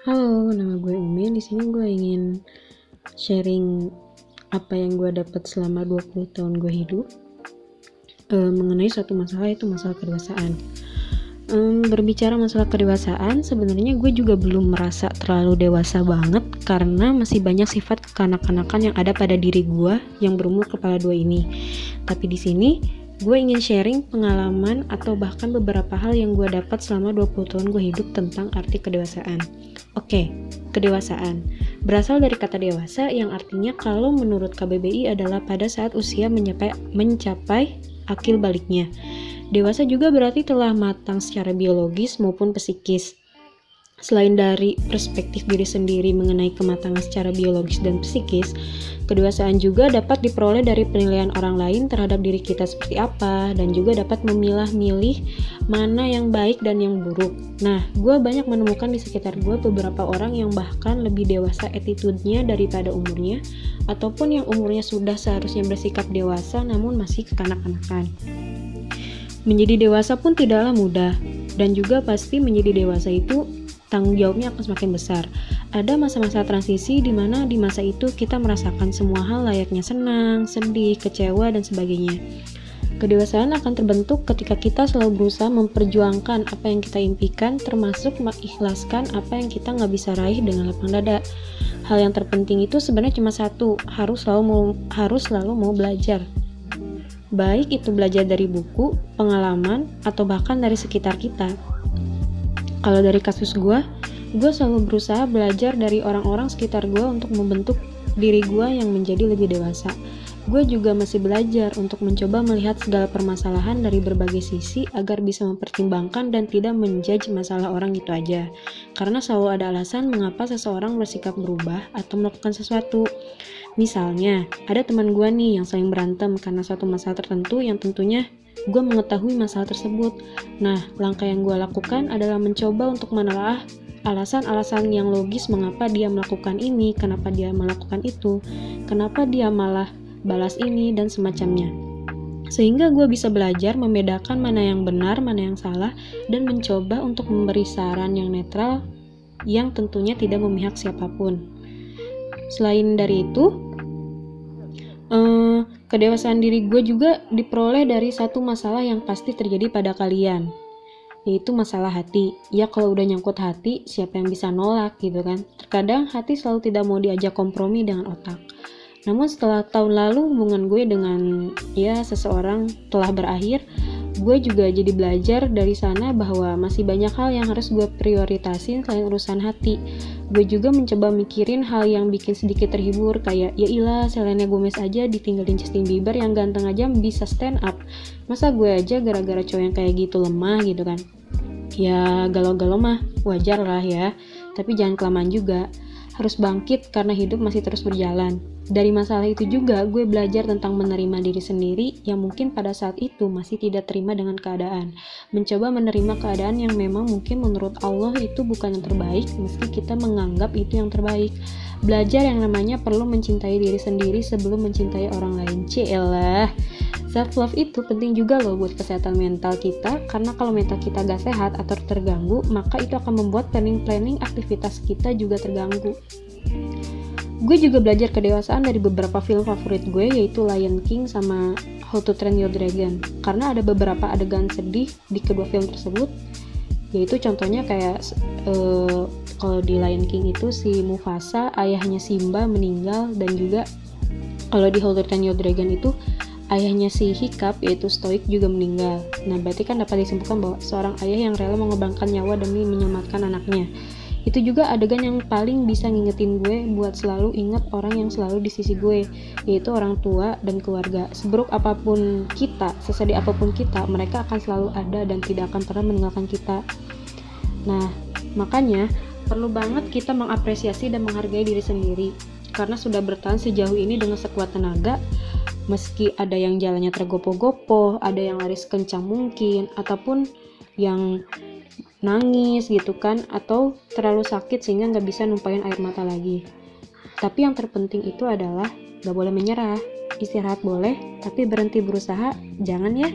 Halo, nama gue Umi. Di sini gue ingin sharing apa yang gue dapat selama 20 tahun gue hidup uh, mengenai suatu masalah itu masalah kedewasaan. Um, berbicara masalah kedewasaan, sebenarnya gue juga belum merasa terlalu dewasa banget karena masih banyak sifat kekanak-kanakan yang ada pada diri gue yang berumur kepala dua ini. Tapi di sini gue ingin sharing pengalaman atau bahkan beberapa hal yang gue dapat selama 20 tahun gue hidup tentang arti kedewasaan. Oke, kedewasaan. Berasal dari kata dewasa yang artinya kalau menurut KBBI adalah pada saat usia mencapai, mencapai akil baliknya. Dewasa juga berarti telah matang secara biologis maupun psikis. Selain dari perspektif diri sendiri mengenai kematangan secara biologis dan psikis, kedewasaan juga dapat diperoleh dari penilaian orang lain terhadap diri kita seperti apa, dan juga dapat memilah-milih mana yang baik dan yang buruk. Nah, gue banyak menemukan di sekitar gue beberapa orang yang bahkan lebih dewasa attitude-nya daripada umurnya, ataupun yang umurnya sudah seharusnya bersikap dewasa namun masih kekanak-kanakan. Menjadi dewasa pun tidaklah mudah, dan juga pasti menjadi dewasa itu tanggung jawabnya akan semakin besar. Ada masa-masa transisi di mana di masa itu kita merasakan semua hal layaknya senang, sedih, kecewa, dan sebagainya. Kedewasaan akan terbentuk ketika kita selalu berusaha memperjuangkan apa yang kita impikan, termasuk mengikhlaskan apa yang kita nggak bisa raih dengan lapang dada. Hal yang terpenting itu sebenarnya cuma satu, harus selalu mau, harus selalu mau belajar. Baik itu belajar dari buku, pengalaman, atau bahkan dari sekitar kita kalau dari kasus gue gue selalu berusaha belajar dari orang-orang sekitar gue untuk membentuk diri gue yang menjadi lebih dewasa gue juga masih belajar untuk mencoba melihat segala permasalahan dari berbagai sisi agar bisa mempertimbangkan dan tidak menjudge masalah orang gitu aja. Karena selalu ada alasan mengapa seseorang bersikap berubah atau melakukan sesuatu. Misalnya, ada teman gue nih yang saling berantem karena suatu masalah tertentu yang tentunya gue mengetahui masalah tersebut. Nah, langkah yang gue lakukan adalah mencoba untuk menelaah alasan-alasan yang logis mengapa dia melakukan ini, kenapa dia melakukan itu, kenapa dia malah balas ini, dan semacamnya. Sehingga gue bisa belajar membedakan mana yang benar, mana yang salah, dan mencoba untuk memberi saran yang netral yang tentunya tidak memihak siapa pun. Selain dari itu, eh, Kedewasaan diri gue juga diperoleh dari satu masalah yang pasti terjadi pada kalian, yaitu masalah hati. Ya kalau udah nyangkut hati, siapa yang bisa nolak gitu kan? Terkadang hati selalu tidak mau diajak kompromi dengan otak. Namun setelah tahun lalu hubungan gue dengan ya seseorang telah berakhir, gue juga jadi belajar dari sana bahwa masih banyak hal yang harus gue prioritasin selain urusan hati. Gue juga mencoba mikirin hal yang bikin sedikit terhibur kayak ya ilah Selena Gomez aja ditinggalin Justin Bieber yang ganteng aja bisa stand up. Masa gue aja gara-gara cowok yang kayak gitu lemah gitu kan. Ya galau-galau mah wajar lah ya, tapi jangan kelamaan juga harus bangkit karena hidup masih terus berjalan. Dari masalah itu juga gue belajar tentang menerima diri sendiri yang mungkin pada saat itu masih tidak terima dengan keadaan. Mencoba menerima keadaan yang memang mungkin menurut Allah itu bukan yang terbaik meski kita menganggap itu yang terbaik. Belajar yang namanya perlu mencintai diri sendiri sebelum mencintai orang lain. Cielah. Self love itu penting juga loh buat kesehatan mental kita karena kalau mental kita gak sehat atau terganggu, maka itu akan membuat planning-planning aktivitas kita juga terganggu. Gue juga belajar kedewasaan dari beberapa film favorit gue yaitu Lion King sama How to Train Your Dragon karena ada beberapa adegan sedih di kedua film tersebut yaitu contohnya kayak uh, kalau di Lion King itu si Mufasa ayahnya Simba meninggal dan juga kalau di How to Train Your Dragon itu ayahnya si Hikap yaitu Stoik juga meninggal. Nah, berarti kan dapat disimpulkan bahwa seorang ayah yang rela mengorbankan nyawa demi menyelamatkan anaknya. Itu juga adegan yang paling bisa ngingetin gue buat selalu ingat orang yang selalu di sisi gue, yaitu orang tua dan keluarga. Seburuk apa pun kita, sesedih apa pun kita, mereka akan selalu ada dan tidak akan pernah meninggalkan kita. Nah, makanya perlu banget kita mengapresiasi dan menghargai diri sendiri karena sudah bertahan sejauh ini dengan sekuat tenaga meski ada yang jalannya tergopoh-gopoh, ada yang lari sekencang mungkin, ataupun yang nangis gitu kan, atau terlalu sakit sehingga nggak bisa numpain air mata lagi. Tapi yang terpenting itu adalah nggak boleh menyerah. Istirahat boleh, tapi berhenti berusaha jangan ya.